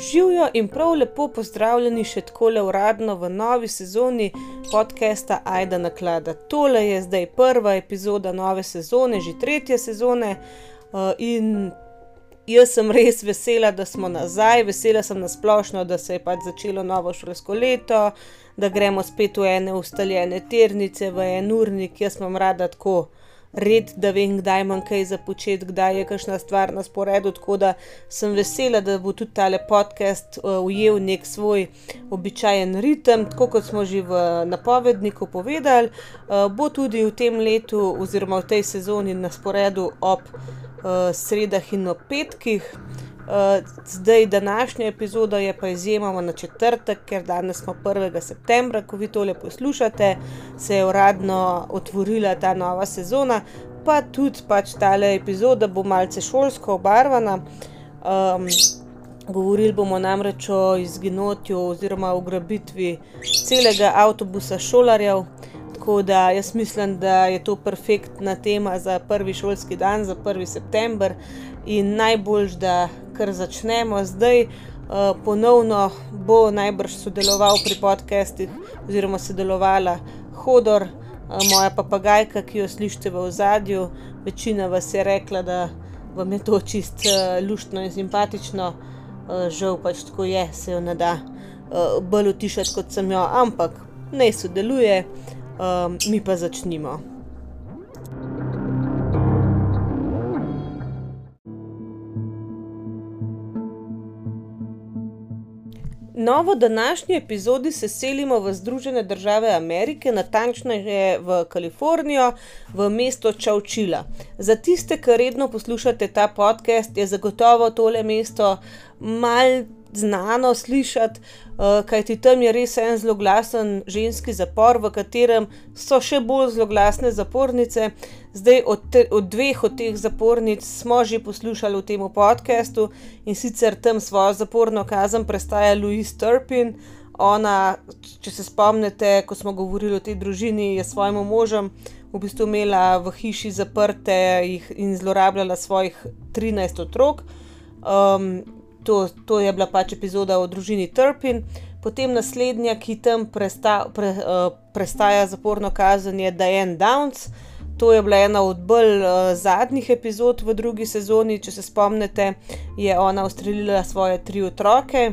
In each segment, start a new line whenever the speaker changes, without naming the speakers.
Živijo in prav lepo pozdravljeni še tako le uradno v novi sezoni podcasta Aida Naklada. Tole je zdaj prva epizoda nove sezone, že tretje sezone. Uh, in jaz sem res vesela, da smo nazaj, vesela sem nasplošno, da se je pač začelo novo šolsko leto, da gremo spet v ene ustaljene ternice, v en urnik, jaz imam rada tako red, da vem, kdaj imam kaj za početi, kdaj je kakšna stvar na sporedu. Tako da sem vesela, da bo tudi tale podcast uh, ujel nek svoj običajen ritem, tako kot smo že v napovedniku povedali, uh, bo tudi v tem letu oziroma v tej sezoni na sporedu ob uh, sredah in ob petkih. Uh, zdaj, današnja epizoda je pa izjemoma na četrtek, ker danes smo 1. septembra, ko vi tole poslušate, se je uradno otvorila ta nova sezona, pa tudi pač ta epizoda bo malce šolsko obarvana. Um, govorili bomo namreč o izginotju oziroma ugrabitvi celega avtobusa šolarjev. Tako da jaz mislim, da je to perfektna tema za prvi šolski dan, za 1. september in najboljš, da kar začnemo zdaj. Uh, ponovno bo najbrž sodeloval pri podcestih, oziroma sodelovala Hodor, uh, moja papagajka, ki jo slišite v ozadju. Večina vas je rekla, da vam je to čist uh, luštno in simpatično, uh, žal pač tako je, se jo ne da uh, bolj utišati kot sem jo, ampak ne sodeluje, um, mi pa začnimo. No, v današnji epizodi se selimo v Združene države Amerike, natančneje v Kalifornijo, v mesto Čaučila. Za tiste, ki redno poslušate ta podcast, je zagotovo tole mesto mal znano slišati, uh, kajti tam je res en zelo glasen ženski zapor, v katerem so še bolj zelo glasne zapornice. Zdaj, od, te, od dveh od teh zapornic smo že poslušali v tem podkastu in sicer tam svojo zaporno kazen prestaja Louise Turpin. Ona, če se spomnite, ko smo govorili o tej družini, je svojim možem v bistvu imela v hiši zaprte in zlorabljala svojih 13 otrok. Um, to, to je bila pač epizoda o družini Turpin. Potem naslednja, ki tam presta, pre, uh, prestaja zaporno kazen, je Diane Downs. To je bila ena od bolj uh, zadnjih epizod v drugi sezoni. Če se spomnite, je ona ustrelila svoje tri otroke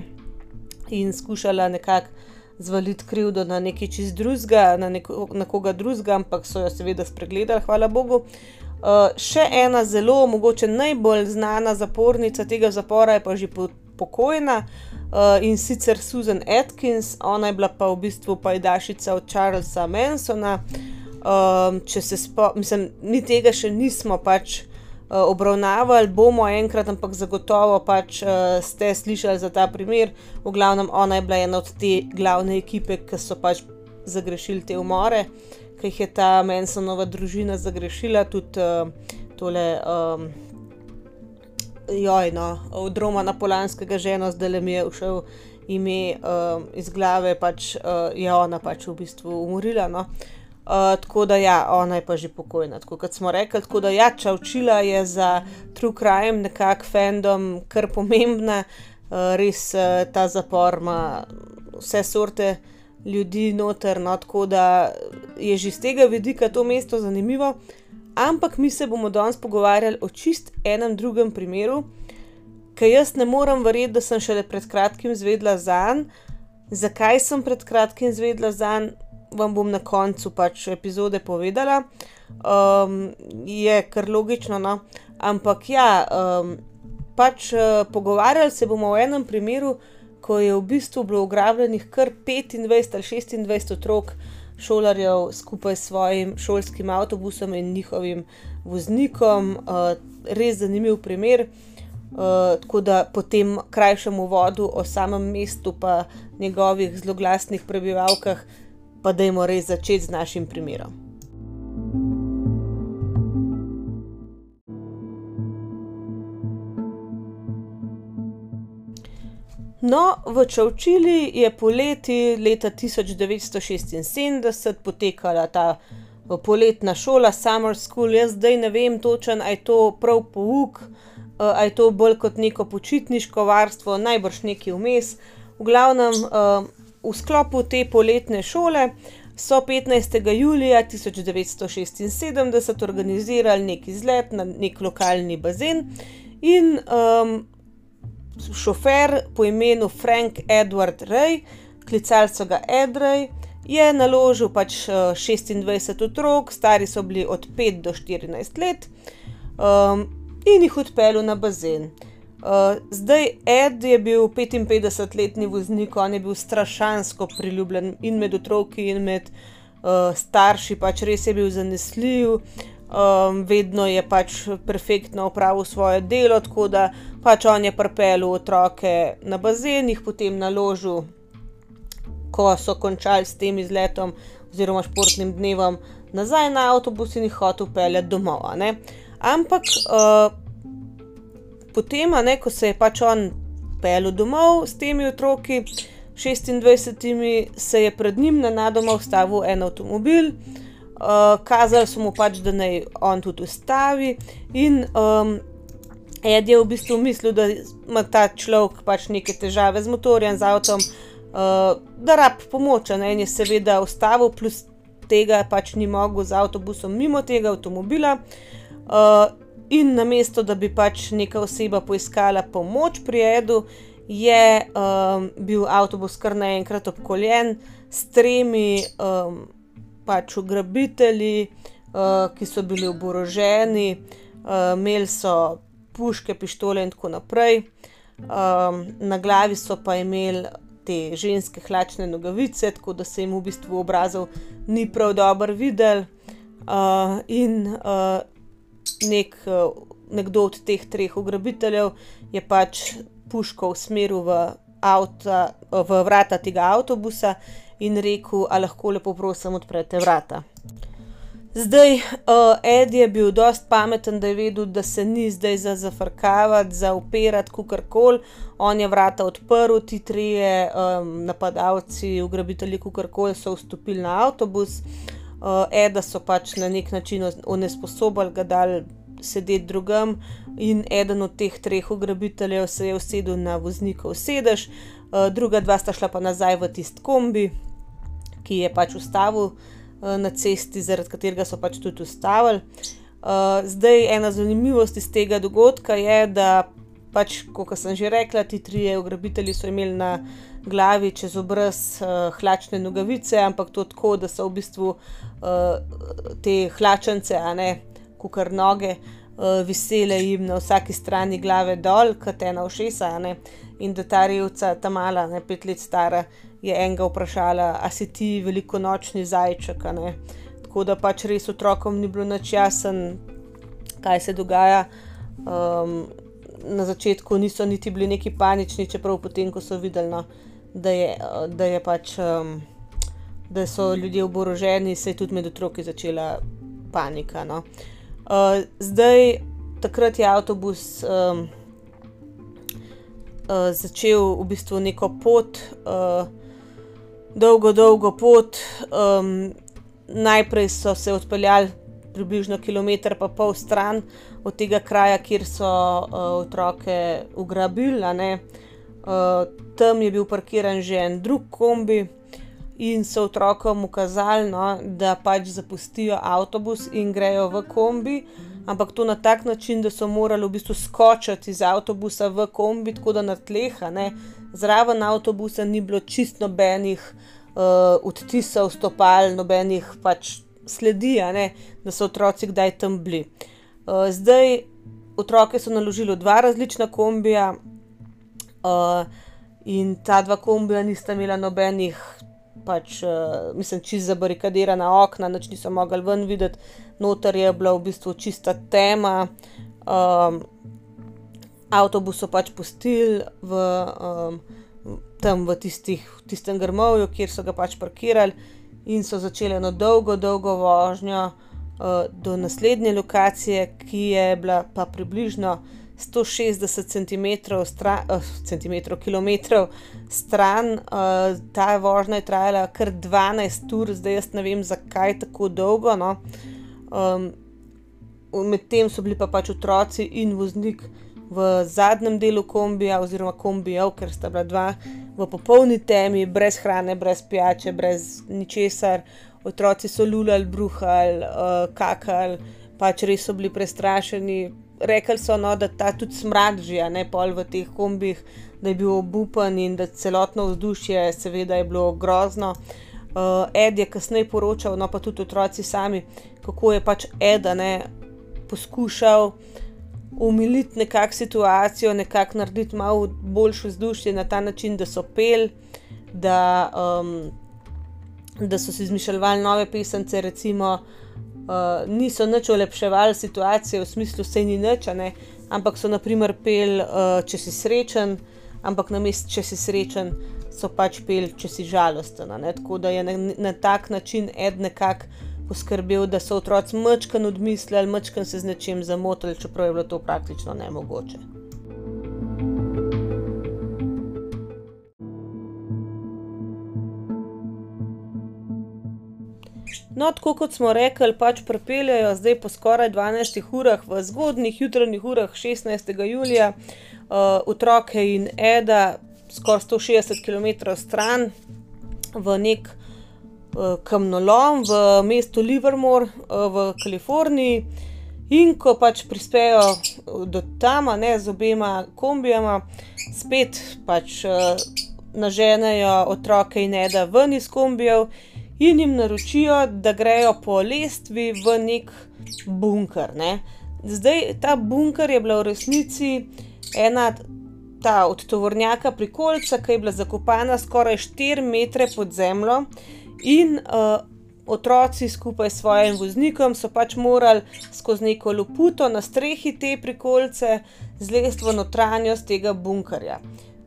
in skušala nekako zvaliti krivdo na nekaj čist drugega, na, neko, na koga drugega, ampak so jo seveda spregledali, hvala Bogu. Uh, Uh, še ena zelo, mogoče najbolj znana zapornica tega zapora je pa že po, pokojna uh, in sicer Susan Atkins, ona je bila pa v bistvu pajdašica od Charlesa Mansona. Um, če se spomnim, mi tega še nismo pač uh, obravnavali, bomo enkrat, ampak zagotovo pač uh, ste slišali za ta primer. V glavnem, ona je bila ena od te glavne ekipe, ki so pač zagrešili te umore ki jih je ta Mensonova družina zagrešila, tudi uh, tole. Um, Joj, no, od Roma na Polanskega žena, zdaj le mi je všel ime um, iz glave, pač uh, je ona pač v bistvu umorila. No. Uh, tako da, ja, ona je pa že pokojna. Tako kot smo rekli, tako da, ja, čaučila je za True Crime nekako fandom, kar pomembna, uh, res uh, ta zapor ima vse sorte ljudi noter, no, tako da je že z tega vidika to mesto zanimivo. Ampak mi se bomo danes pogovarjali o čist enem drugem primeru, ki jaz ne morem verjeti, da sem šele pred kratkim zvedla za njim. Zakaj sem pred kratkim zvedla za njim, vam bom na koncu pač epizode povedala. Um, je kar logično, no? ampak ja, um, pač uh, pogovarjali se bomo o enem primeru, ko je v bistvu bilo ugrabljenih kar 25 ali 26 otrok šolarjev skupaj s svojim šolskim avtobusom in njihovim voznikom. Uh, res zanimiv primer. Uh, tako da po tem krajšem uvodu o samem mestu, pa njegovih zelo glasnih prebivalkah, pa dajmo res začeti z našim primerom. No, v Čovčili je poleti leta 1976 potekala ta poletna šola, Summer School. Jaz zdaj ne vem točen, ali je to prav pouk uh, je to bolj kot neko počitniško varstvo, najbrž neki vmes. V glavnem, uh, v sklopu te poletne šole so 15. julija 1976 organizirali neki izlet na nek lokalni bazen in um, šofer po imenu Frank Edward Ray, klicali so ga Edrej, je naložil pač 26 otrok, stari so bili od 5 do 14 let, um, in jih odpeljal na bazen. Uh, zdaj, Ed je bil 55-letni voznik, on je bil strašansko priljubljen in med otroki, in med uh, starši, pač res je bil zanesljiv, um, vedno je pač perfektno opravil svoje delo, tako da pač on je pripeljal otroke na bazen, jih potem naložil, ko so končali s tem izletom oziroma športnim dnevom, nazaj na avtobus in jih hotel peljati domov. Ampak uh, potem, ne, ko se je pač on peljal domov s temi otroki, 26, se je pred njim na nadoma ustavil en avtomobil. Uh, kazali so mu pač, da naj on tudi ustavi, in um, Ed je v bistvu mislil, da ima ta človek pač neke težave z motorjem, z avtom, uh, da rab pomoč. In je seveda ustavil, plus tega pač ni mogel z avtobusom mimo tega avtomobila. Uh, in namesto, da bi pač neka oseba poiskala pomoč pri Edu, je um, bil avtobus kar naenkrat obkoljen s tremi um, pač ugrabitelji, uh, ki so bili oboroženi, uh, imeli so puške, pištole in tako naprej. Um, na glavi so pa imeli te ženske hlačne nogavice, tako da se jim v bistvu obrazov ni prav dobro videl. In nek, nekdo od teh treh ugrabiteljev je pač puško usmeril v, avta, v vrata tega avtobusa in rekel: A lahko lepo prosim, odprete vrata. Zdaj, uh, Ed je bil dost pameten, da je vedel, da se ni zdaj za zafrkavati, za upirati, kar koli. On je vrata odprl, ti trije um, napadalci, ugrabitelji, kar koli so vstopili na avtobus. Uh, Eda so pač na nek način onesposobili, ga dal sedeti drugam, in eden od teh treh ugrabiteljev se je usedel na voznikov sedež, uh, druga dva sta šla pa nazaj v tisti kombi, ki je pač ustavil. Eh, na cesti, zaradi katerega so pač tudi ustavili. Uh, zdaj, ena zanimivost iz tega dogodka je, da pač, kot sem že rekla, ti trije ugrabitelji so imeli na glavi čez obraz uh, hlačne nogavice, ampak to tako, da so v bistvu uh, te hlačence, a ne kukar noge, uh, visele jim na vsaki strani glave dol, kot ena ušesa, in da ta revca, ta mala, ne pet let stara, je enega vprašala, a si ti veliko nočni zajček. Tako da pač res otrokom ni bilo nič jasen, kaj se dogaja. Um, na začetku niso niti bili neki panični, čeprav potem, ko so videli, no, da, je, da je pač. Um, Da so ljudje oboroženi, se je tudi med otroki začela panika. No. Uh, zdaj, takrat je avtobus um, uh, začel v bistvu neko pot, uh, dolgo, dolgo pot. Um, najprej so se odpeljali približno kilometr pa pol stran od tega kraja, kjer so uh, otroke ugrabili. Uh, tam je bil parkiran že en drug kombi. In so otrokom ukazali, no, da pač zapustijo avtobus in grejo v kombi, ampak to na tak način, da so morali v bistvu skočiti iz avtobusa v kombi, tako da na tleh, ne, zraven avtobusa ni bilo čist nobenih uh, odtisov, stopal, nobenih pač sledi, ne, da so otroci kdaj tam bili. Uh, zdaj otroke so naložili v dva različna kombija, uh, in ta dva kombija nista imela nobenih. Pač, uh, mislim, čist zabarikadirana okna, noč niso mogli ven videti, noter je bila v bistvu čista tema. Um, avtobus so pač pustili v um, tam v, tistih, v tistem grmovju, kjer so ga pač parkirali, in so začeli eno dolgo, dolgo vožnjo uh, do naslednje lokacije, ki je bila pa približno 160 cm, stran, uh, cm km stran. Uh, ta vožnja je trajala kar 12 ur, zdaj jaz ne vem, zakaj tako dolgo. No. Um, Medtem so bili pa pač otroci in voznik v zadnjem delu kombija, oziroma kombijev, ker sta bila dva v popolni temi, brez hrane, brez pijače, brez ničesar. Otroci so lulali, bruhali, uh, kakali, pač res so bili prestrašeni. Rekli so, no, da ta tudi smrad že, ne pol v teh kombih, da je bil obupan in da celotno vzdušje, seveda, je bilo grozno. Uh, Ed je kasneje poročal, no pa tudi otroci sami, kako je pač Ed poskušal umiliti nekakšno situacijo, nekako narediti malo boljše vzdušje na ta način, da so pel, da, um, da so si izmišljali nove recimo, uh, niso nič olepševali situacije v smislu, da se ni nič, ampak so naprimer pel, uh, če si srečen, ampak na mestu, če si srečen, so pač pel, če si žalosten. Tako da je na, na tak način ed nekako poskrbel, da so otroci mačkan odmislili, mačkan se z nečim zamotili, čeprav je bilo to praktično nemogoče. No, tako kot smo rekli, pač pripeljajo zdaj po skoraj 12 urah, v zgodnih jutranjih urah 16. julija, uh, otroke in Eda, skoraj 160 km stran v nek uh, kamnolom v mestu Livermore uh, v Kaliforniji. In ko pač prispejo do tam, ne z obema kombijama, spet pač naženejo otroke in eda ven iz kombijev in jim naročijo, da grejo po lestvi v nek bunker. Ne. Zdaj ta bunker je bila v resnici ena ta od tovornjaka prikolca, ki je bila zakopana skoraj 4 metre pod zemljo. In uh, otroci skupaj s svojim voznikom so pač morali skozi neko loputo na strehi te prikolce zlesti v notranjost tega bunkerja.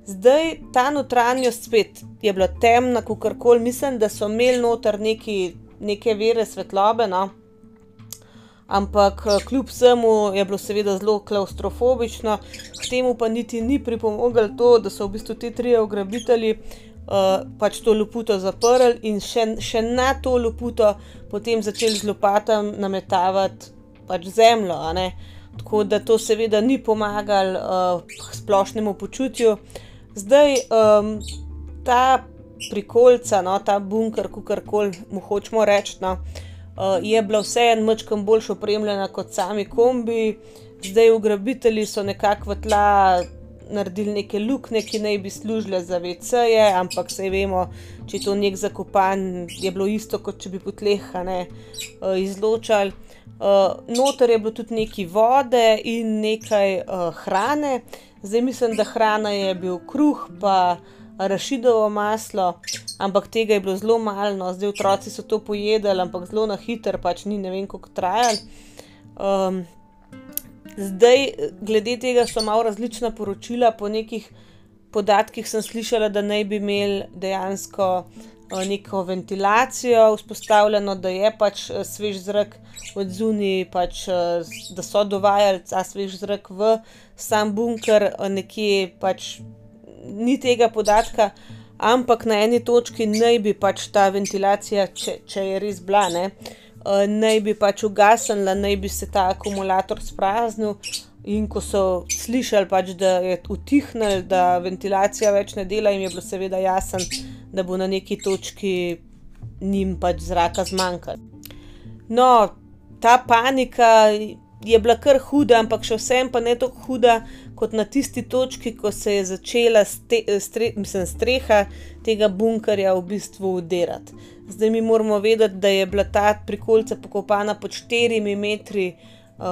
Zdaj ta notranjost spet je bila temna, kot kar koli, mislim, da so imeli noter neki, neke vere svetlobe. No? Ampak eh, kljub vsemu je bilo seveda zelo klaustrofobično, k temu pa niti ni pripomoglo to, da so v bistvu ti trije ugrabitelji uh, pač to luputo zaprli in še, še na to luputo potem začeli z lopatom nametavati pač zemljo. Tako da to seveda ni pomagalo uh, splošnemu počutju. Zdaj um, ta prikolca, no, ta bunker, kako koli mu hočemo reči, no, uh, je bila vseeno mačkam bolj opremljena kot sami kombi. Zdaj, ugrabitelji so nekako v tla naredili neke luknje, ki naj bi služile za VC-je, ampak se vemo, če je to nek zakopan, je bilo isto, kot če bi potleha ne uh, izločali. Uh, noter je bilo tudi nekaj vode in nekaj uh, hrane. Zdaj mislim, da hrana je bil kruh, pa rašidovo maslo, ampak tega je bilo zelo malo, no. zdaj otroci so to pojedli, ampak zelo na hiter, pač ni ne vem, kako trajalo. Um, Zdaj, glede tega so malo različna poročila. Po nekih podatkih sem slišala, da naj bi imeli dejansko uh, neko ventilacijo vzpostavljeno, da je pač uh, svež zrak od zunaj, pač, uh, da so dovajali ta svež zrak v sam bunker, nekje pač ni tega podatka. Ampak na eni točki naj bi pač ta ventilacija, če, če je res bila, ne, uh, Eh, naj bi pač ugasnila, naj bi se ta akumulator spraznil. In ko so slišali, pač, da je utihnil, da ventilacija več ne dela, jim je bilo seveda jasno, da bo na neki točki njim pač zraka zmanjkalo. No, ta panika je bila kar huda, ampak še vsem pa ne tako huda kot na tisti točki, ko se je začela ste, stre, mislim, streha tega bunkerja v bistvu udirati. Zdaj mi moramo vedeti, da je bila ta prikolica pokopana pod 4 metri uh,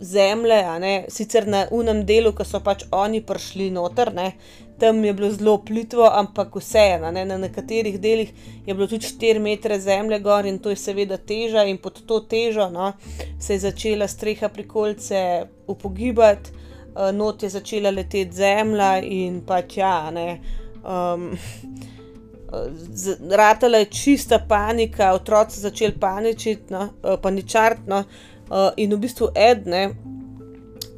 zemlje, sicer na unem delu, ki so pač oni prišli noter, ne? tam je bilo zelo plitvo, ampak vseeno, ne? na nekaterih delih je bilo tudi 4 metre zemlje gor in to je seveda teža, in pod to težo no, se je začela streha prikolice upogibati, uh, not je začela leteti zemlja in pač ja. Um, Ratala je čista panika, otroci so začeli paničiti, no, eh, paničarti. No, uh, in v bistvu Edne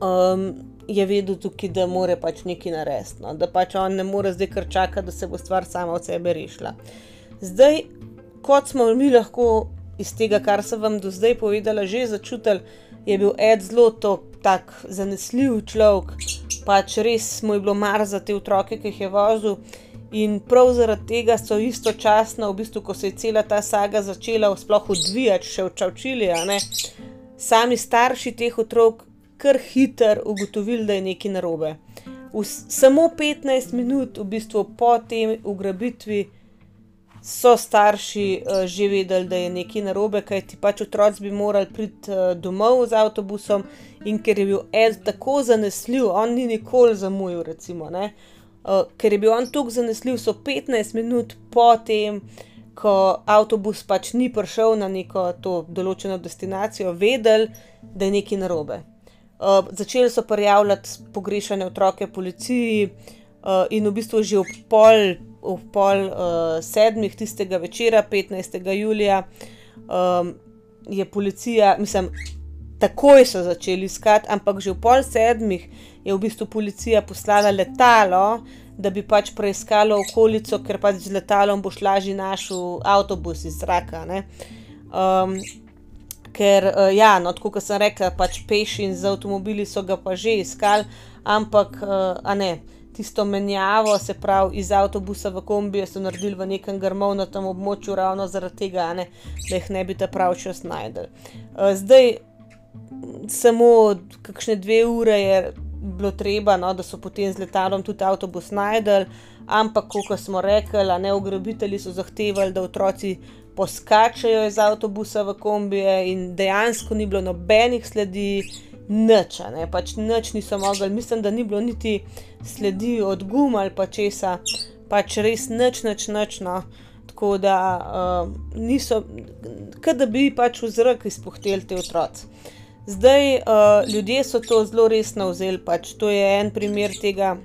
um, je vedel tukaj, da mora pač nekaj narediti, no, da pač on ne more zdaj kar čakati, da se bo stvar sama od sebe rešila. Zdaj, kot smo mi lahko iz tega, kar sem vam do zdaj povedala, že začutili, je bil Ed zelo tak zanesljiv človek, pač res mu je bilo mar za te otroke, ki jih je vozil. In prav zaradi tega so istočasno, v bistvu, ko se je cela ta saga začela sploh odvijati, še včavčili, sami starši teh otrok kar hitro ugotovili, da je nekaj narobe. V samo 15 minut, v bistvu po tem ugrabitvi, so starši uh, že vedeli, da je nekaj narobe, kajti pač otroci bi morali priti uh, domov z avtobusom in ker je bil Ed tako zanesljiv, on ni nikoli zamujal, recimo. Uh, Uh, ker je bil on tako zanesljiv, so 15 minut po tem, ko avtobus pač ni prišel na neko to določeno destinacijo, vedeli, da je nekaj narobe. Uh, začeli so prijavljati pogrešane otroke policiji, uh, in v bistvu že ob pol, ob pol uh, sedmih tistega večera, 15. julija, um, je policija, mislim, takoj so začeli iskati, ampak že ob pol sedmih je v bistvu policija poslala letalo, da bi pač preiskala okolico, ker pač z letalom boš lažje našel avtobus iz zraka. Um, ker, uh, ja, no, kot sem rekla, pač peš in z avtomobili so ga pa že iskali, ampak, uh, a ne. Tisto menjavo, se pravi, iz avtobusa v kombi, so naredili v nekem grmovnatem območju, ravno zaradi tega, ne, da jih ne bi ta prav čas najdel. Uh, zdaj, samo kakšne dve ure je bilo treba, no, da so potem z letalom tudi avtobus najdel, ampak, kot smo rekli, ne ugrabitelji so zahtevali, da otroci poskačajo iz avtobusa v kombije, in dejansko ni bilo nobenih sledi, nič, ne, pač nič niso mogli, mislim, da ni bilo niti sledi od gum ali pa česa, pač res nič, nič, nič. No. Tako da uh, niso, kot da bi pač v zrak izpuhteli te otroci. Zdaj, uh, ljudje so to zelo resno vzeli. Pač to je en primer tega,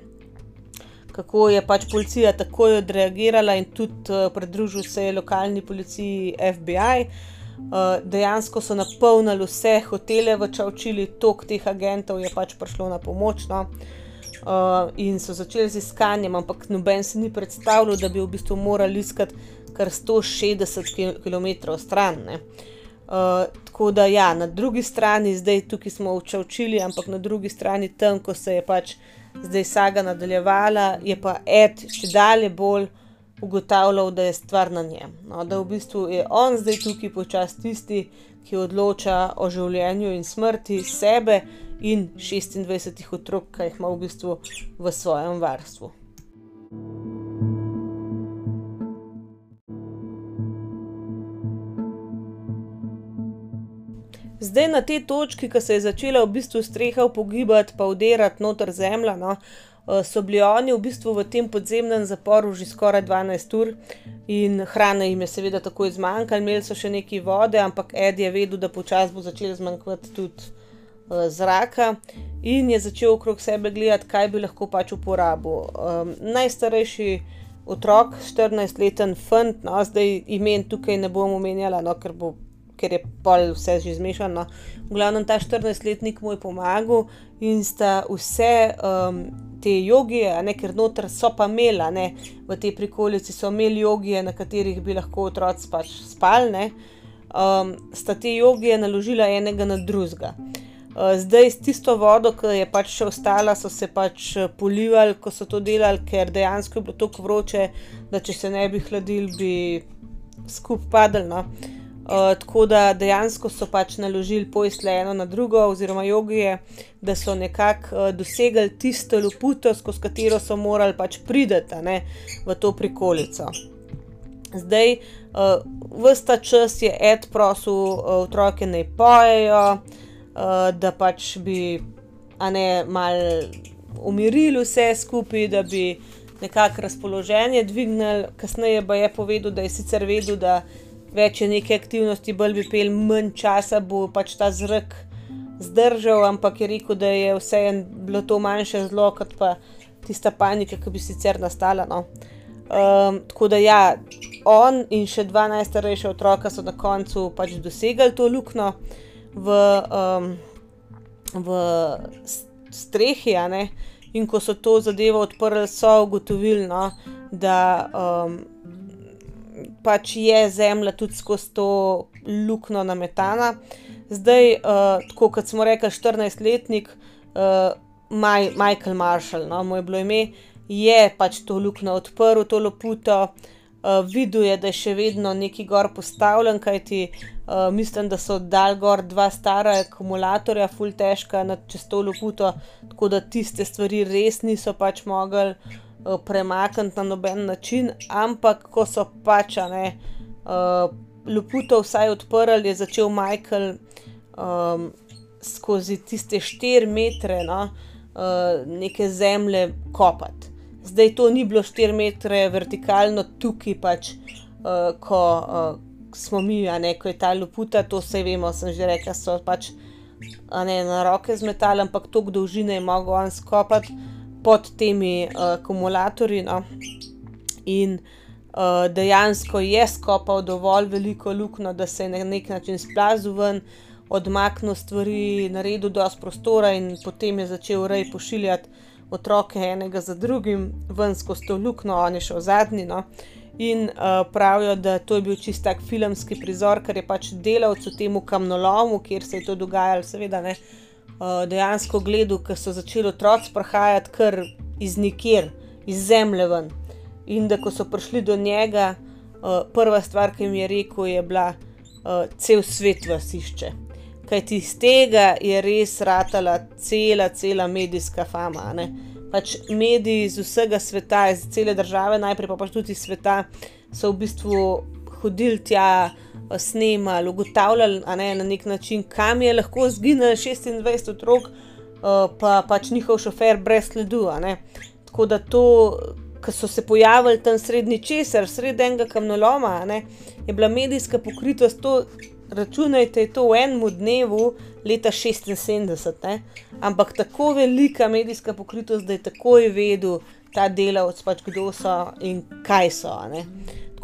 kako je pač policija takoj odreagirala in tudi uh, pridružil se je lokalni policiji FBI. Uh, eh, dejansko so napolnili vse hotele v Čaučili, tok teh agentov je pač prišlo na pomoč. No? Uh, in so začeli z iskanjem, ampak noben si ni predstavljal, da bi v bistvu morali iskati kar 160 km stran. Uh, Uh, tako da, ja, na drugi strani, zdaj tukaj smo učili, ampak na drugi strani, tam, ko se je pač zdaj saga nadaljevala, je pa Ed še dalje bolj ugotavljal, da je stvar na njem. No, da v bistvu je on zdaj tukaj počasi tisti, ki odloča o življenju in smrti sebe in 26 otrok, ki jih ima v bistvu v svojem varstvu. Zdaj na tej točki, ko se je začela v bistvu streha pogibati, pa udirati noter zemlja, no, eh, so bili oni v bistvu v tem podzemnem zaporu že skoraj 12 ur in hrane jim je seveda tako izmanjkalo, imeli so še nekaj vode, ampak Ed je vedel, da počasi bo začel zmanjkvati tudi uh, zraka in je začel okrog sebe gledati, kaj bi lahko pač uporabil. Um, najstarejši otrok, 14-leten fant, no, zdaj imen tukaj ne bom omenjala, no, ker bo ker je pol vse že zmešano. V glavnem ta 14-letnik mu je pomagal in sta vse um, te jogije, ne, ker noter so pa imeli, ne, v tej prikolici so imeli jogije, na katerih bi lahko otroci pač spali, um, sta te jogije naložila enega na drugega. Uh, zdaj, s tisto vodo, ki je pač še ostala, so se pač uh, polivali, ko so to delali, ker dejansko je bilo tako vroče, da če se ne bi hladili, bi skupaj padali. No. Uh, tako da dejansko so pač naložili pojsle eno na drugo, oziroma jogije, da so nekako uh, dosegli tisto luputo, skozi katero so morali pač priti v to prikolico. Zdaj, uh, vsta čas je Ed prosil uh, otroke naj pojejo, uh, da pač bi ne, mal umirili vse skupaj, da bi nekako razpoloženje dvignili. Kasneje pa je povedal, da je sicer vedel, da več je neke aktivnosti, bolj bi pel, manj časa bo pač ta zrak zdržal, ampak je rekel, da je vseeno bilo to manjše zlo, kot pa tista panika, ki bi sicer nastala. No. Um, tako da ja, on in še dva najstarejša otroka so na koncu pač dosegli to luknjo v, um, v strehi. In ko so to zadevo odprli, so ugotovili, no, da um, pač je zemlja tudi skozi to luknjo nametana. Zdaj, uh, tako kot smo rekli, 14-letnik uh, Maj, Michael Marshall, no, mu je bilo ime, je pač to luknjo odprl, to loputo. Uh, videl je, da je še vedno neki gor postavljen, kajti uh, mislim, da so dal gor dva stara akumulatorja, full težka na čez to loputo, tako da tiste stvari res niso pač mogli uh, premakniti na noben način, ampak ko so pač ne, uh, loputo vsaj odprli, je začel Michael um, skozi tiste 4 metre no, uh, neke zemlje kopati. Zdaj to ni bilo 4 metre vertikalno, tukaj pač, uh, ko uh, smo mi, a ne ko je ta luputa, to vse vemo, sem že rekla, so pač ne, na roke z metalom, ampak to dolžine je mogel on skopati pod temi uh, akumulatorji. No. In uh, dejansko je skopal dovolj veliko luknjo, da se je na nek način splazil ven, odmaknil stvari, naredil dosti prostora in potem je začel rej pošiljati otroke enega za drugim, ven skozi to luknjo, on je šel zadnji. No. In uh, pravijo, da to je bil čist tak filmski prizor, ker je pač delavec v tem kamnolomu, kjer se je to dogajalo, seveda ne. Uh, dejansko gledal, ker so začeli otroci prihajati kar iz nikjer, iz zemlje ven. In da ko so prišli do njega, uh, prva stvar, ki jim je rekel, je bila, uh, cel svet vas išče kajti iz tega je res ratala cela, cela medijska fama. Ne? Pač mediji iz vsega sveta, iz cele države, najprej pa pač tudi iz sveta, so v bistvu hodili tja, snemali, ugotavljali ne, na nek način, kam je lahko zginilo 26 otrok, pa pač njihov šofer brez sledu. Tako da to, ki so se pojavili tam srednji česar, sredi enega kamnoloma, ne, je bila medijska pokritost to računajte to v enem dnevu, leta 76, ne? ampak tako velika medijska pokritost, da je takoj vedel ta delavec, pač kdo so in kaj so. Ne?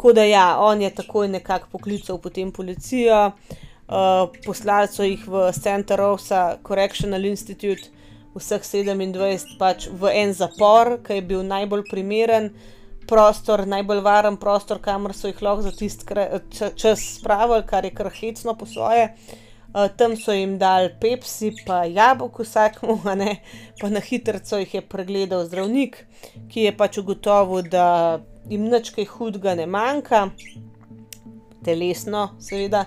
Tako da ja, on je takoj nekako poklical potem policijo, uh, poslali so jih v Center of Correctional Institute, vseh 27, pač v en zapor, ki je bil najbolj primeren prostor, najbolj varen prostor, kamor so jih lahko za tisti čas spravili, kar je kar hecno po svoje. Uh, tam so jim dali pepsi, pa jabolko vsakmu, pa na hitro jih je pregledal zdravnik, ki je pač ugotovil, da jim nič kaj hudega ne manjka, telesno, seveda.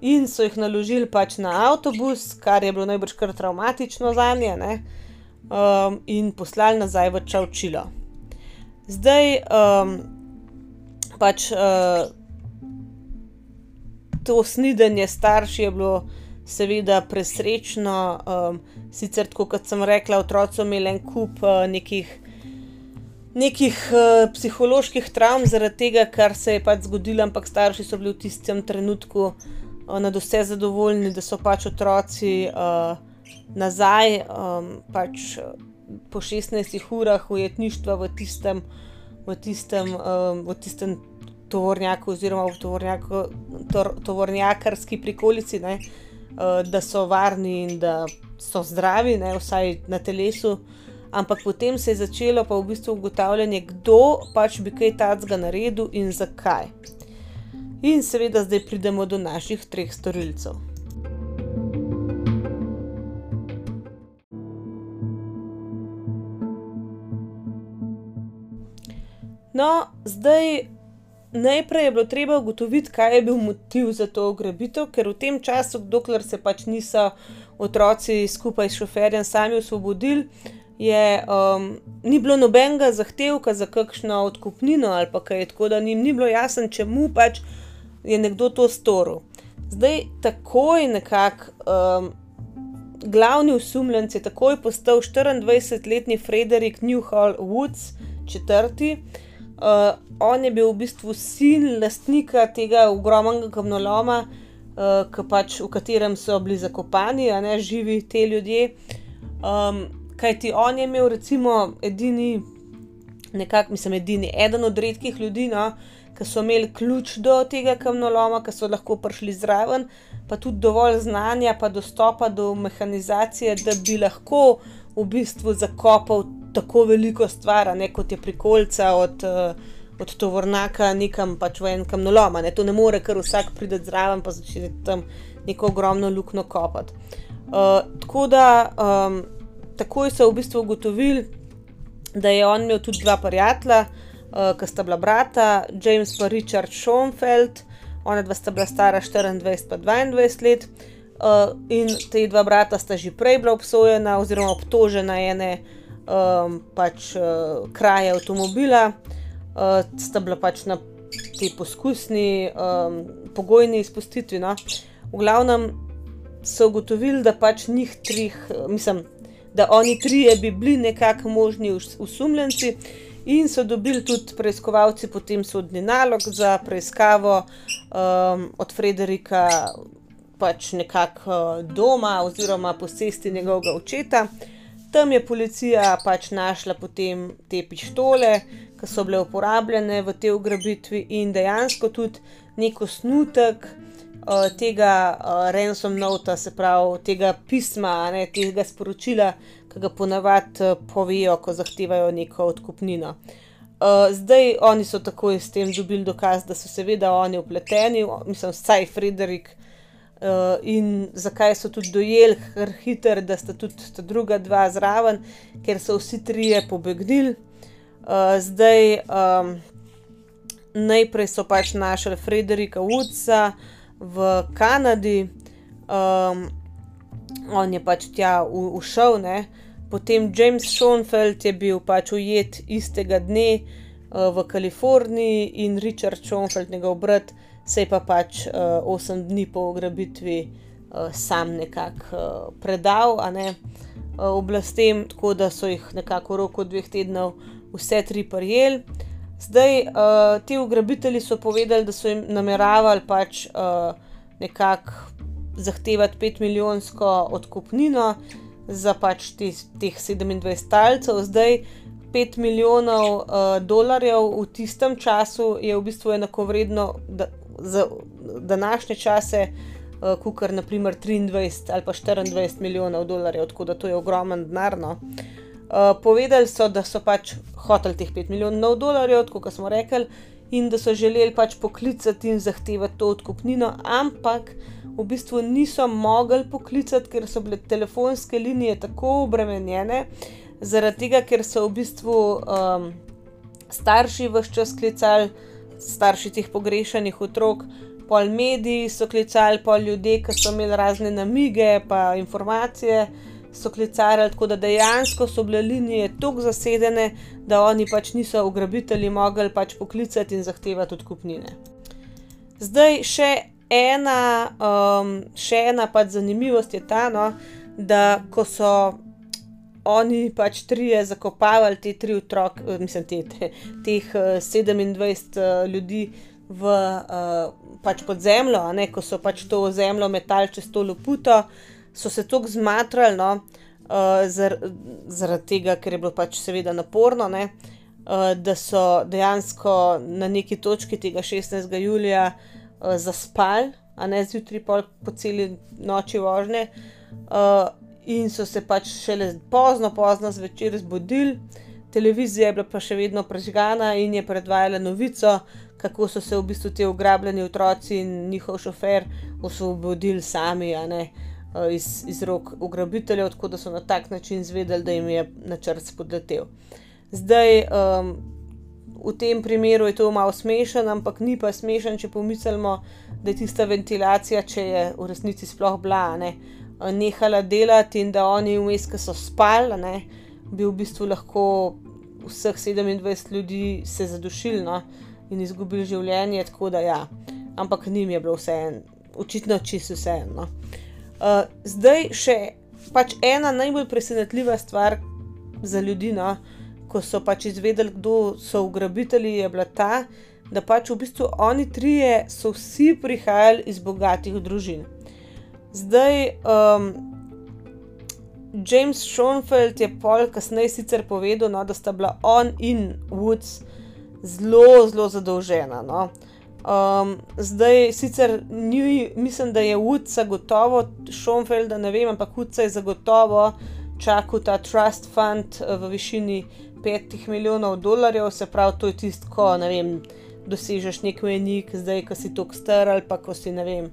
In so jih naložili pač na avtobus, kar je bilo najbrž kar traumatično za nje, um, in poslali nazaj v Čaučilo. Zdaj, um, pač uh, to snidenje starši je bilo seveda presrečno, um, sicer tako kot sem rekla, otroci imeli en kup uh, nekih. Nekih uh, psiholoških travm zaradi tega, kar se je pač zgodilo, ampak starši so bili v tistem trenutku uh, na vse zadovoljni, da so pač otroci uh, nazaj, um, pač po 16 urah ujetništva v tistem, v tistem, um, v tistem tovornjaku, oziroma v tovornjaku, tor, tovornjakarski prikolici, ne, uh, da so varni in da so zdravi, ne, vsaj na telesu. Ampak potem se je začelo pa v bistvu ugotavljanje, kdo pač bi kaj tacga naredil in zakaj. In seveda zdaj pridemo do naših treh storilcev. No, zdaj najprej je bilo treba ugotoviti, kaj je bil motiv za to ugrabitev, ker v tem času, dokler se pač niso otroci skupaj s šoferjem sami osvobodili, je, um, ni bilo nobenega zahtevka za kakšno odkupnino ali pa kaj, tako da njim ni bilo jasno, čemu pač je nekdo to storil. Zdaj, takoj nekako. Um, Glavni usumljenec je takoj postal 24-letni Frederik Newhall Woods, četrti, Uh, on je bil v bistvu sin lastnika tega ogromnega kamnoloma, uh, pač, v katerem so bili zakopani, a ne živi ti ljudje. Um, Kaj ti on je imel, recimo, edini, nekako, mislim, edini, eden od redkih ljudi, no, ki so imeli ključ do tega kamnoloma, ki so lahko prišli zraven, pa tudi dovolj znanja, pa dostopa do mehanizacije, da bi lahko v bistvu zakopal tako veliko stvar, ne kot je prikolca od, uh, od tovornaka nekam pač v en kamnolom. Ne. To ne more kar vsak priti zraven, pa začeti tam neko ogromno luknjo kopati. Uh, tako da um, takoj so v bistvu ugotovili, da je on imel tudi dva prijatelja, uh, ki sta bila brata, James in Richard Schoenfeld, ona dva sta bila stara 24 in 22 let. Uh, in te dva brata sta že prej bila obsojena oziroma obtožena ene um, pač, uh, kraje avtomobila, uh, sta bila pač na tej poskusni um, pogojni izpustitvi. No. V glavnem so ugotovili, da pač njih trih, mislim, da oni trije bi bili nekako možni usumljenci. In so dobili tudi preiskovalci potem sodni nalog za preiskavo um, od Frederika, pač nekako uh, doma oziroma posesti njegovega očeta. Tam je policija pač našla potem te pištole, ki so bile uporabljene v tej ugrabitvi, in dejansko tudi neko snutek uh, tega uh, ransom nota, se pravi tega pisma, ne, tega sporočila, ki ga ponavadi uh, povejo, ko zahtevajo neko odkupnino. Uh, zdaj oni so takoj s tem dobili dokaz, da so seveda oni upleteni, mislim, vsaj Frederik. Uh, in zakaj so tudi dojeli, ker hiter, da sta tudi ta druga dva zraven, ker so vsi trije pobegnili. Uh, zdaj, um, najprej so pač našli Frederika Woodsa v Kanadi, um, on je pač tja ušel, ne. potem James Schoenfeld je bil pač ujet istega dne uh, v Kaliforniji in Richard Schoenfeld, njegov brat se je pa pač uh, 8 dni po ugrabitvi uh, sam nekako uh, predal ne, uh, oblastem, tako da so jih nekako v roku dveh tednov vse tri prijeli. Zdaj, uh, ti ugrabitelji so povedali, da so jim nameravali pač uh, nekako zahtevati 5 milijonsko odkupnino za pač te, teh 27 talcev. Zdaj, 5 milijonov uh, dolarjev v tistem času je v bistvu enako vredno, da, za današnje čase, uh, kot kar naprimer 23 ali pa 24 milijonov dolarjev, tako da to je ogromen denar. No. Uh, povedali so, da so pač hoteli teh 5 milijonov dolarjev, kot smo rekli, in da so želeli pač poklicati in zahtevati to odkupnino, ampak v bistvu niso mogli poklicati, ker so bile telefonske linije tako obremenjene, zaradi tega, ker so v bistvu um, starši vse čas klicali starši teh pogrešanih otrok, pol mediji so klicali, pol ljudi, ki so imeli razne namige, pa informacije so klicali, tako da dejansko so bile linije tako zasedene, da oni pač niso ugrabitelji mogli pač poklicati in zahtevati odkupnine. Zdaj še ena, um, še ena pač zanimivost je ta, no, da ko so oni pač trije zakopavali te tri otroke, eh, mislim, te, te, teh 27 uh, eh, ljudi v uh, pač pod zemljo, ne, ko so pač to zemljo metali čez to loputo, so se tako zmatrali, no, uh, zar, zaradi tega, ker je bilo pač seveda naporno, ne, uh, da so dejansko na neki točki tega 16. julija uh, zaspali, a ne zjutraj po, po celi noči vožnje. Uh, in so se pač šele pozno, pozno zvečer zbudili, televizija je bila pa še vedno prežgana in je predvajala novico, kako so se v bistvu ti ugrabljeni otroci in njihov šofer osvobodili sami, a ne iz, iz rok ugrabiteljev, tako da so na tak način zvedeli, da jim je načrt spodletel. Zdaj, um, v tem primeru je to malo smešen, ampak ni pa smešen, če pomislimo, da je tista ventilacija, če je v resnici sploh bila, ne nehala delati in da oni vmes, ki so spali, ne, bi v bistvu lahko vseh 27 ljudi se zadušili no, in izgubili življenje, tako da ja, ampak njim je bilo vseeno, očitno čisto vseeno. No. Uh, zdaj še pač ena najbolj presenetljiva stvar za ljudi, no, ko so pač izvedeli, kdo so ugrabitelji, je bila ta, da pač v bistvu oni trije so vsi prihajali iz bogatih družin. Zdaj, um, James Schoenfeld je pol kasneje sicer povedal, no, da sta bila on in Woods zelo, zelo zadolžena. No. Um, zdaj, sicer ni, mislim, da je Woods zagotovo, Schoenfeld, ne vem, ampak Woods je zagotovo čakal ta trust fund uh, v višini 5 milijonov dolarjev, se pravi, to je tisto, ko ne vem, dosežeš nek menik, zdaj, ko si tok star ali pa ko si ne vem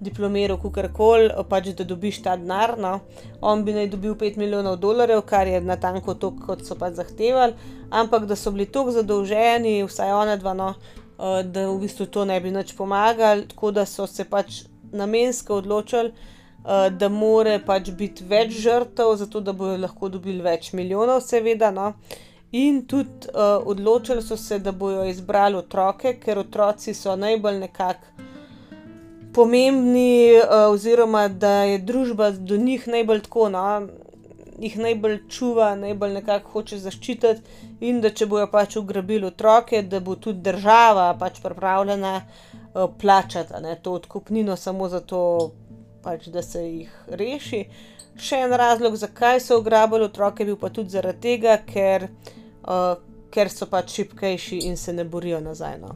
diplomiral, kako koli, pač da dobiš ta denar. No. On bi naj dobil 5 milijonov dolarjev, kar je na tanko to, kot so pač zahtevali, ampak da so bili tako zadolženi, vsaj ona dva, no, da v bistvu to ne bi nič pomagali, tako da so se pač namensko odločili. Uh, da more pač biti več žrtev, zato da bodo lahko dobili več milijonov, seveda. No. In tudi uh, odločili so se, da bodo izbrali otroke, ker otroci so najbolj nekako pomembni, uh, oziroma da je družba do njih najbolj tako, no, jih najbolj čuva, najbolj nekako hoče zaščititi, in da če bojo pač ugrabili otroke, da bo tudi država pač pripravljena uh, plačati ne, to odkupnino samo zato, pač, da se jih reši. Še en razlog, zakaj so ugrabili otroke, bil pa tudi zaradi tega, ker, uh, ker so pač šipkejši in se ne borijo nazaj. No.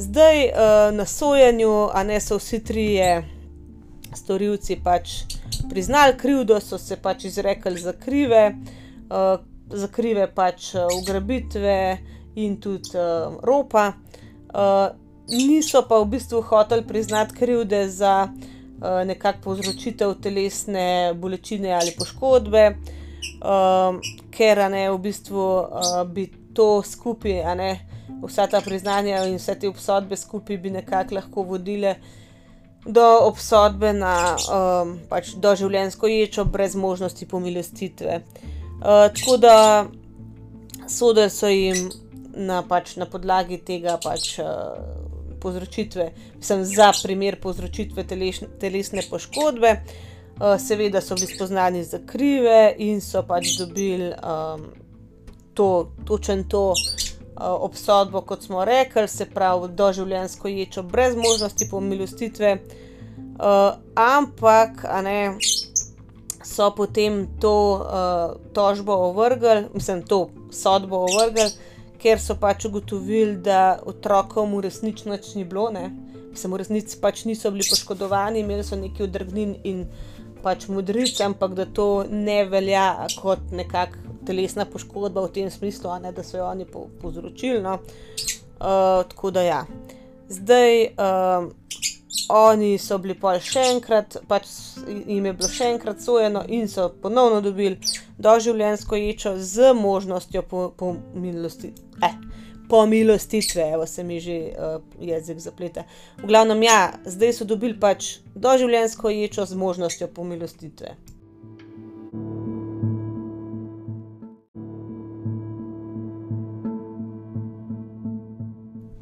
Zdaj uh, na sojenju, a ne so vsi trije storilci pač priznali krivdo, so se pač izrekli za krive, uh, za krive pač uh, ugrabitve in tudi uh, ropa. Uh, niso pa v bistvu hoteli priznati krivde za uh, nekakšno povzročitev telesne bolečine ali poškodbe, uh, ker ne v bistvu uh, bi to skupaj, ne vsa ta priznanja in vse te obsodbe skupaj bi nekako lahko vodile do obsodbe na um, pač doživljenjsko ječo, brez možnosti pomilostitve. Uh, tako da sodeli so jim na, pač, na podlagi tega pač, uh, povzročitve, mislim, za primer povzročitve teleš, telesne poškodbe. Uh, seveda so bili spoznani za krive in so pač dobili um, to, točen to, obsodbo, kot smo rekli, se pravi, doživljenjsko ječo, brez možnosti pomilostitve, uh, ampak ne, so potem to uh, tožbo ovrgli, mislim, to sodbo ovrgli, ker so pač ugotovili, da otrokom v resnici nič ni bilo, ne. Mislim, v resnici pač niso bili poškodovani, imeli so nekaj odrgnin in pač modrice, ampak da to ne velja kot nekakšen telesna poškodba v tem smislu, ne, da so jo oni povzročili. No. Uh, tako da ja. Zdaj, uh, oni so bili pa še enkrat, pač jim je bilo še enkrat sojeno in so ponovno dobili doživljenjsko ječo z možnostjo pomilostitve. Po eh, pomilostitve, evo se mi že uh, jezik zaplete. V glavnem, ja, zdaj so dobili pač doživljenjsko ječo z možnostjo pomilostitve.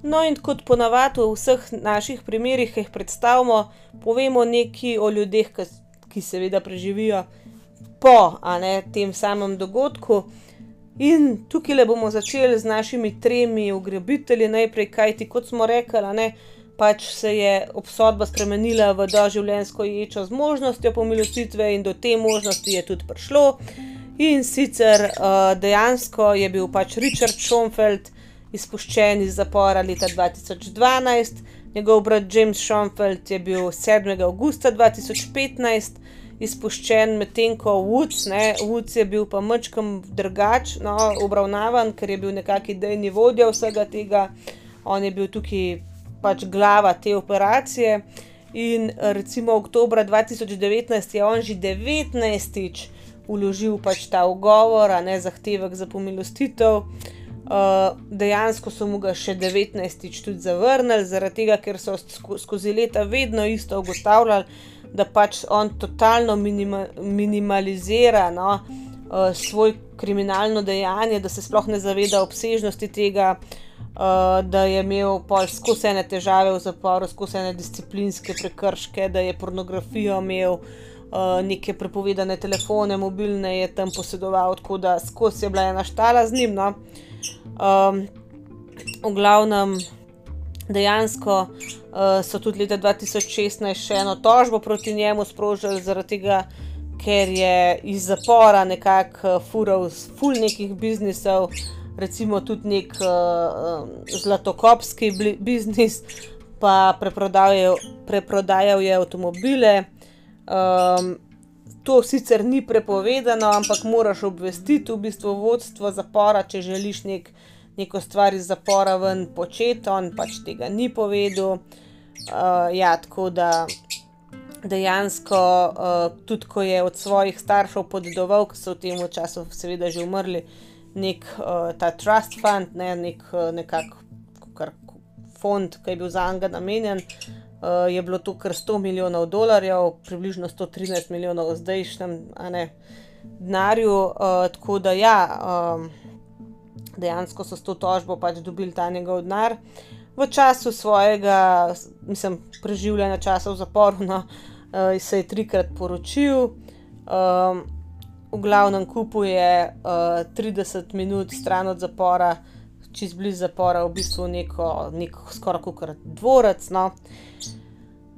No, in kot ponavadi v vseh naših primerih, ki jih predstavimo, povemo nekaj o ljudeh, ki, ki seveda preživijo po ne, tem samem dogodku. In tukaj le bomo začeli z našimi tremi ugrabitelji, najprej, kajti kot smo rekli, ne, pač se je obsodba spremenila v doživljenjsko ječo z možnostjo pomilostitve, in do te možnosti je tudi prišlo. In sicer uh, dejansko je bil pač Richard Schoenfeld izpuščen iz zapora leta 2012, njegov brat James Schoenfeld je bil 7. augusta 2015 izpuščen, medtem ko Woods, ne, Woods je bil pa mačkam drugač no, obravnavan, ker je bil nekakšen idejni vodja vsega tega, on je bil tukaj pač glava te operacije. In recimo oktober 2019 je on že 19. uložil pač ta ugovor, a ne zahtevek za pomilostitev. Uh, dejansko so mu ga še 19-tič tudi zavrnili, zaradi tega, ker so skozi leta vedno isto ugotavljali, da pač on totalno minima, minimalizira no, uh, svoj kriminalno dejanje, da se sploh ne zaveda obsežnosti tega, uh, da je imel skozi ene težave v zaporu, skozi ene disciplinske prekrške, da je pornografijo imel. Uh, neke prepovedane telefone, mobilne je tam posedoval, tako da skozi je bila ena štala z njim. No. Uh, Um, v glavnem, dejansko uh, so tudi leta 2016 še eno tožbo proti njemu sprožili, zaradi tega, ker je iz zapora nekako uh, fural ful nekih biznisov, recimo tudi nek uh, zlatokopski biznis, pa preprodajal, je avtomobile. Um, To sicer ni prepovedano, ampak moraš obvestiti v bistvu vodstvo zapora, če želiš nek, neko stvar iz zapora ven početi, on pač tega ni povedal. Uh, ja, tako da dejansko, uh, tudi ko je od svojih staršev podedoval, ki so v tem času, seveda, že umrli, nek uh, ta trust fund, ne, nek uh, nekak, kar, fond, ki je bil za njega namenjen. Uh, je bilo to kar 100 milijonov dolarjev, približno 113 milijonov zdajšnjem denarju. Uh, tako da, ja, um, dejansko so s to tožbo pač dobili ta njegov denar. V času svojega, mislim, preživljanja časa v zaporu, no, uh, se je trikrat poročil. Um, v glavnem kupu je uh, 30 minut stran od zapora, čez blizu zapora, v bistvu neko, neko skoraj kot dvorec. No.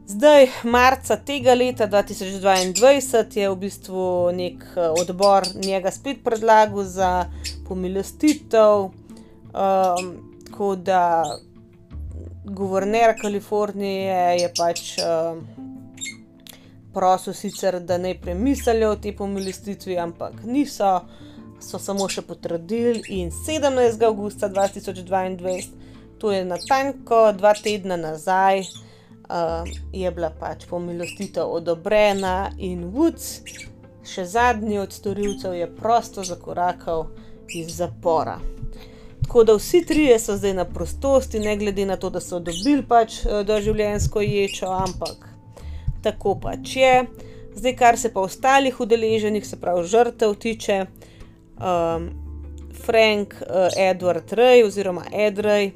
Zdaj, marca tega leta 2022 je v bistvu nek odbor njega spet predlagal za pomilostitev. Um, tako da, guverner Kalifornije je pač. Um, prosil sicer, da ne premislijo o tej pomilostitvi, ampak niso, so samo še potrdili. In 17. augusta 2022, to je na tanko dva tedna nazaj, uh, je bila pač pomilostitev odobrena in Woods, še zadnji od storilcev, je prosto zakorakal iz zapora. Tako da vsi trije so zdaj na prostosti, ne glede na to, da so dobili pač doživljenjsko ječo, ampak tako pač je. Zdaj, kar se pa ostalih udeleženih, se pravi žrtev, tiče, um, Frank uh, Edward Ray oziroma Edrej,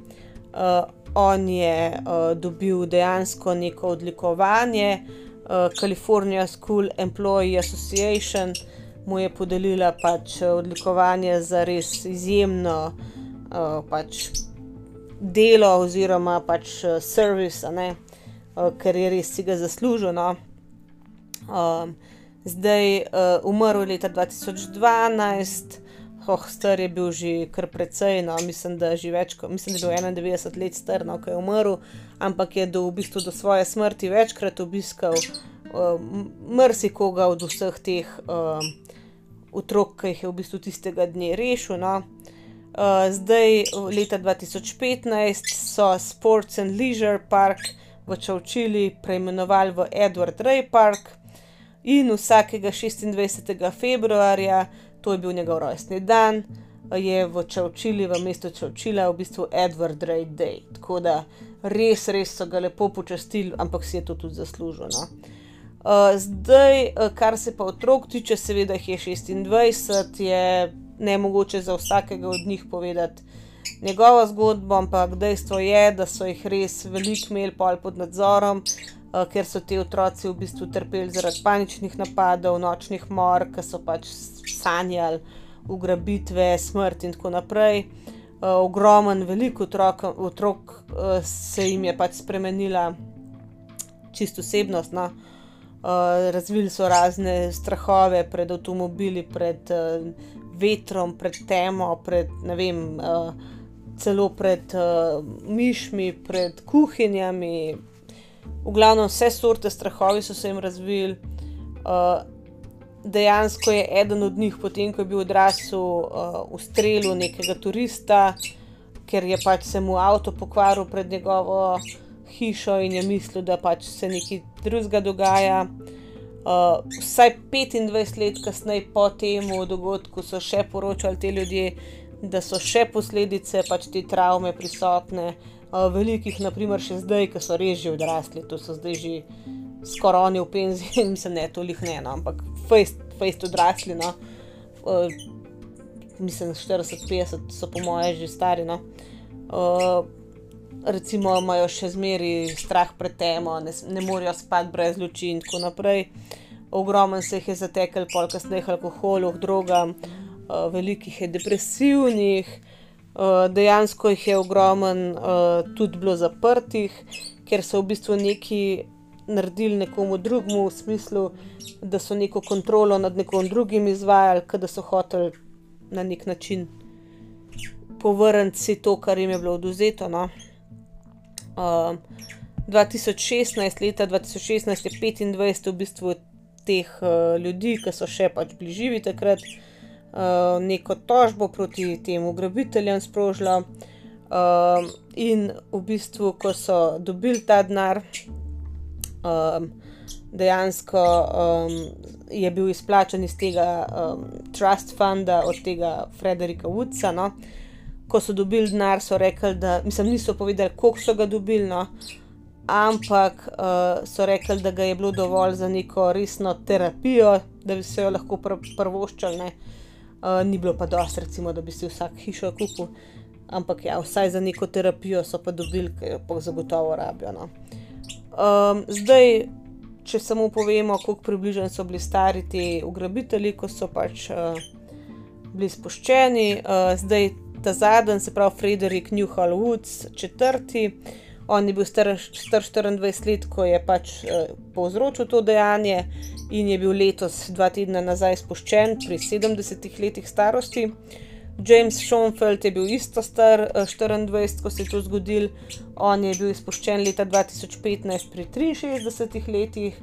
uh, on je uh, dobil dejansko neko odlikovanje, uh, California School Employee Association mu je podelila pač odlikovanje za res izjemno uh, pač delo oziroma pač service, ne. Eh, ker je res si ga zaslužil. No. Um, zdaj, uh, umrl je leta 2012, oh, star je bil že kar precej, no, mislim, da, več, mislim, da je bil 91 let star, no, ko je umrl, ampak je do, v bistvu do svoje smrti večkrat obiskal uh, mrsikoga od vseh teh uh, otrok, ki jih je v bistvu tistega dne rešil. No. Uh, zdaj, leta 2015, so Sports and Leisure Park v Čovčili preimenovali v Edward Ray Park in vsakega 26. februarja, to je bil njegov rojstni dan, je v Čovčili, v mestu Čovčila, v bistvu Edward Ray Day. Tako da res, res so ga lepo počastili, ampak si je to tudi zaslužil. No? Uh, zdaj, kar se pa otrok tiče, seveda jih je 26, je ne mogoče za vsakega od njih povedati njegovo zgodbo, ampak dejstvo je, da so jih res veliko imeli pod nadzorom, uh, ker so ti otroci v bistvu trpeli zaradi paničnih napadov, nočnih mor, ki so pač sanjali ugrabitve, smrt in tako naprej. Uh, ogromen, veliko otrok, otrok uh, se jim je pač spremenila čisto osebnost. No? Razvili so razne strahove pred avtomobili, pred vetrom, pred temo, pred ne vem. Celo pred uh, mišmi, pred kuhinjami, v glavnem vse sorte strahovi so se jim razvili. Uh, dejansko je eden od njih, potem ko je bil odrasel, uh, ustrelil nekega turista, ker je pač se mu avto pokvaril pred njegovo hišo in je mislil, da pač se nekaj drugega dogaja. Uh, vsaj 25 let kasneje po tem dogodku so še poročali te ljudje, da so še posledice pač te travme prisotne, uh, velikih, naprimer, še zdaj, ki so res že odrasli, to so zdaj že skoraj oni v penziji, mislim, ne toliko ne, no, ampak fejst odrasli. No. Uh, mislim, 40-50 so po mojem že stari. No. Uh, recimo imajo še zmeri strah pred temo, ne, ne morejo spati brez luči in tako naprej. Ogromen se jih je zatekel, polk kasneje alkoholu, drogam. Eh, velikih je depresivnih, uh, dejansko jih je ogromen uh, tudi bilo zaprtih, ker so v bistvu neki naredili nekomu drugemu, v smislu, da so neko kontrolo nad nekom drugim izvajali, da so hoteli na nek način povrniti si to, kar jim je bilo oduzeto. No? Uh, 2016, leta 2016 je 25 v bistvu teh uh, ljudi, ki so še pač bližjivi takrat. Eh, neko tožbo proti tem ugrabiteljem sprožila. Uh, in v bistvu, ko so dobili ta denar, uh, dejansko um, je bil izplačen iz tega um, trust funda od tega Frederika Woodsa. No. Ko so dobili denar, so rekli, da mislim, niso povedali, koliko so ga dobili, no, ampak uh, so rekli, da ga je bilo dovolj za neko resno terapijo, da bi se jo lahko pr prvoščali. Uh, ni bilo pa dosti, recimo, da bi si vsak hišo kupil, ampak ja, vsaj za neko terapijo so pa dobili, ki jo pa zagotovo rabijo. No. Um, zdaj, če samo povemo, kako približno so bili stari ti ugrabitelji, ko so pač uh, bili spuščeni. Uh, zdaj ta zadnji, se pravi Frederik Newhall Woods, četrti. On je bil star, star 24 let, ko je pač uh, povzročil to dejanje, in je bil letos, dva tedna nazaj, spuščen pri 70 letih starosti. James Schoenfeld je bil isto star 24, ko se je to zgodil. On je bil izpuščen leta 2015 pri 63 letih,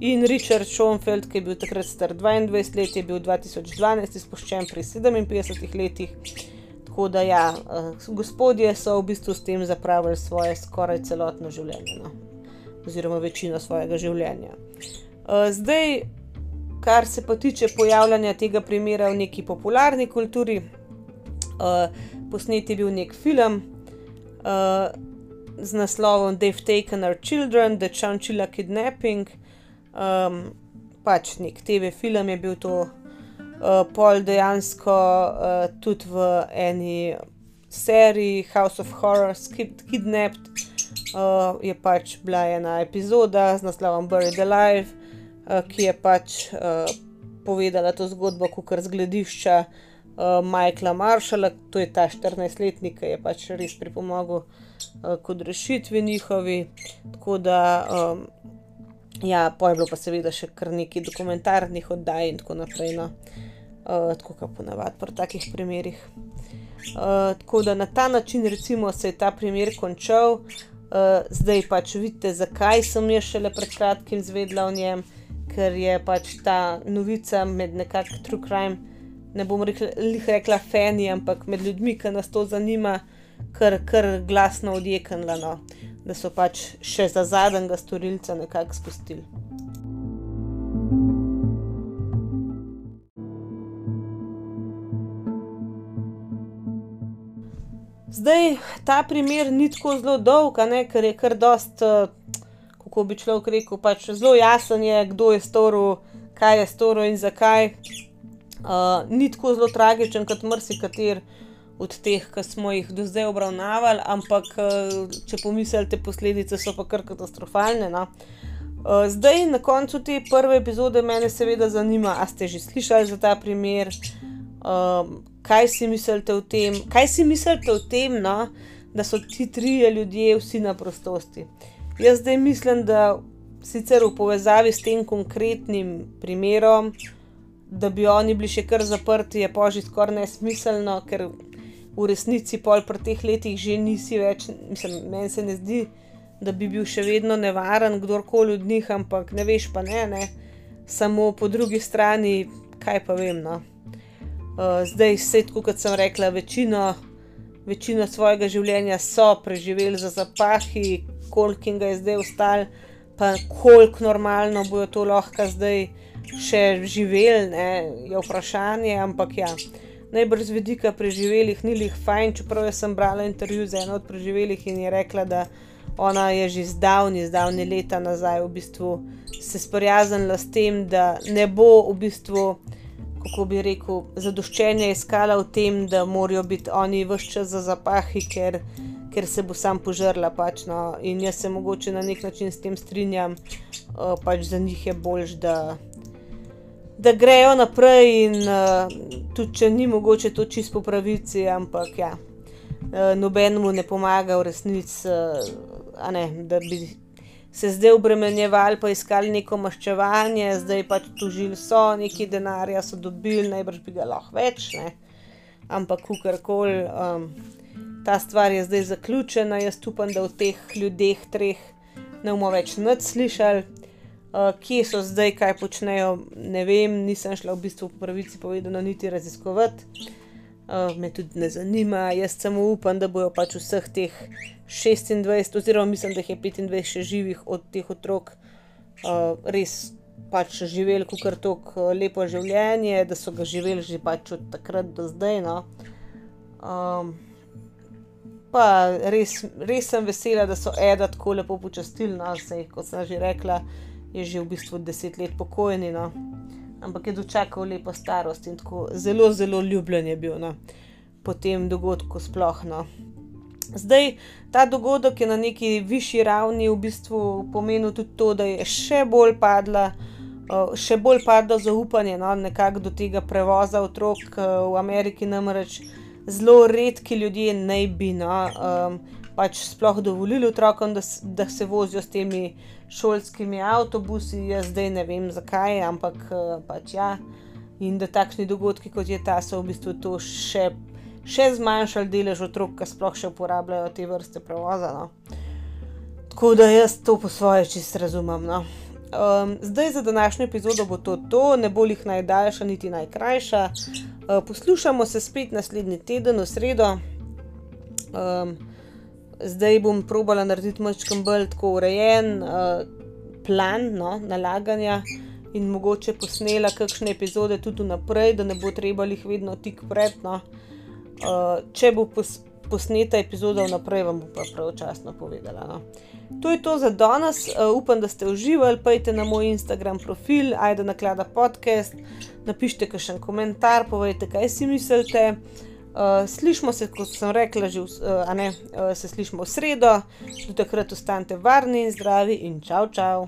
in Richard Schoenfeld, ki je bil takrat star 22 let, je bil 2012 izpuščen pri 57 letih. Tako da, ja, gospodje so v bistvu s tem zapravili svoje skoraj celotno življenje, no? oziroma večino svojega življenja. Zdaj, kar se pa tiče pojavljanja tega primera v neki popularni kulturi. Uh, posnet je bil nek film z naslovom They've Taken Our Children, The Chanchilla Kidnapping. Um, pač nek TV film je bil to, pol dejansko uh, tudi v eni seriji House of Horrors, Kidnapped. Uh, je pač bila ena epizoda z naslovom Buried Alive, uh, ki je pač uh, povedala to zgodbo, kot razgledišča uh, Michaela Marshalla, to je ta 14-letnik, ki je pač res pripomogel uh, k odrešitvi njihovi. Tako da, um, ja, pa je bilo pa seveda še kar nekaj dokumentarnih oddaj in tako naprej, no, uh, tako kot ponavadi pri takih primerih. Uh, tako da na ta način, recimo, se je ta primer končal. Uh, zdaj pač vidite, zakaj sem jaz šele pred kratkim zvedla o njem, ker je pač ta novica med nekakšnim true crime ne bom rekla, rekla fani, ampak med ljudmi, ki nas to zanima, kar, kar glasno odjeknila, no, da so pač še za zadnjega storilca nekako spustili. Zdaj, ta primer ni tako zelo dolg, ne, ker je kar dost, kako bi človek rekel, pač zelo jasen je, kdo je storil, kaj je storil in zakaj. Uh, ni tako zelo tragičen kot marsikater od teh, ki smo jih do zdaj obravnavali, ampak uh, če pomislite, posledice so pa kar katastrofalne. No? Uh, zdaj, na koncu te prve epizode, me seveda zanima, ali ste že slišali za ta primer, uh, kaj si mislite o tem, kaj si mislite o tem, no? da so ti trije ljudje vsi na prostosti. Jaz zdaj mislim, da sicer v povezavi s tem konkretnim primerom da bi oni bili še kar zaprti, je pa že skoraj nesmiselno, ker v resnici pol pri teh letih že nisi več, mislim, meni se ne zdi, da bi bil še vedno nevaren kdorkoli od njih, ampak ne veš pa ne, ne. samo po drugi strani, kaj pa vem. No. Uh, zdaj, sedko, kot sem rekla, večino, večino svojega življenja so preživeli za zapahi, koliko jim je zdaj ostalo, pa koliko normalno bojo to lahko zdaj še živeli, ne, je vprašanje, ampak ja. Najbrž z vidika preživelih ni jih fajn, čeprav sem brala intervju z eno od preživelih in je rekla, da ona je že zdavni, zdavni leta nazaj v bistvu se sprijaznila s tem, da ne bo v bistvu, kako bi rekel, zadoščenje iskala v tem, da morajo biti oni vse čas za zapahi, ker, ker se bo sam požrla. Pač, no. In jaz se mogoče na nek način s tem strinjam, uh, pač za njih je boljš, da da grejo naprej, in uh, tudi če ni mogoče to čisto po pravici, ampak ja, uh, nobenemu ne pomaga v resnici, uh, ne, da bi se zdaj obremenjevali, pa iskali neko maščevanje, zdaj pač tužili so, neki denarja so dobili, najbrž bi ga lahko več, ne. ampak kakorkoli. Um, Ta stvar je zdaj zaključena, jaz upam, da v teh ljudeh, treh, ne bomo več nič slišali, Uh, kje so zdaj, kaj počnejo, ne vem, nisem šla v bistvu po pravici povedano niti raziskovati. Uh, me tudi ne zanima, jaz samo upam, da bojo pač vseh teh 26, oziroma mislim, da jih je 25 še živih od teh otrok, uh, res pač živeli kot tako lepo življenje, da so ga živeli že pač od takrat do zdaj. No. Um, pa res, res sem vesela, da so Eda tako lepo počastili, no, sej, kot sem že rekla, je že v bistvu deset let pokojni. No. Ampak je dočakal lepo starost in tako zelo, zelo ljubljen je bil no, po tem dogodku sploh. No. Zdaj, ta dogodek je na neki višji ravni v bistvu pomenil tudi to, da je še bolj padla. Uh, še bolj padlo zaupanje no, do tega prevoza otrok uh, v Ameriki, namreč zelo redki ljudje naj bi no, um, pač sploh dovolili otrokom, da, da se vozijo s temi šolskimi avtobusi. Jaz zdaj ne vem zakaj, ampak uh, pač ja. In da takšni dogodki kot je ta, so v bistvu to še, še zmanjšali delež otrok, ki sploh še uporabljajo te vrste prevoza. No. Tako da jaz to po svoje čist razumem. No. Um, zdaj za današnjo epizodo bo to to, ne bo jih najdaljša, niti najkrajša. Uh, poslušamo se spet naslednji teden, v sredo. Um, zdaj bom probala narediti malo bolj urejen uh, plan no, nalaganja in mogoče posnela kakšne epizode tudi naprej, da ne bo treba jih vedno tik pred. No. Uh, če bo pos posneta epizoda vnaprej, vam bo pa pravočasno povedala. No. To je to za danes, uh, upam, da ste uživali. Pojdite na moj Instagram profil, ajde na klada podcast, napišite kakšen komentar, povejte, kaj si mislite. Uh, slišmo se, kot sem rekla, že, uh, ne, uh, se slišmo v sredo, do takrat ostanite varni in zdravi in čau, čau.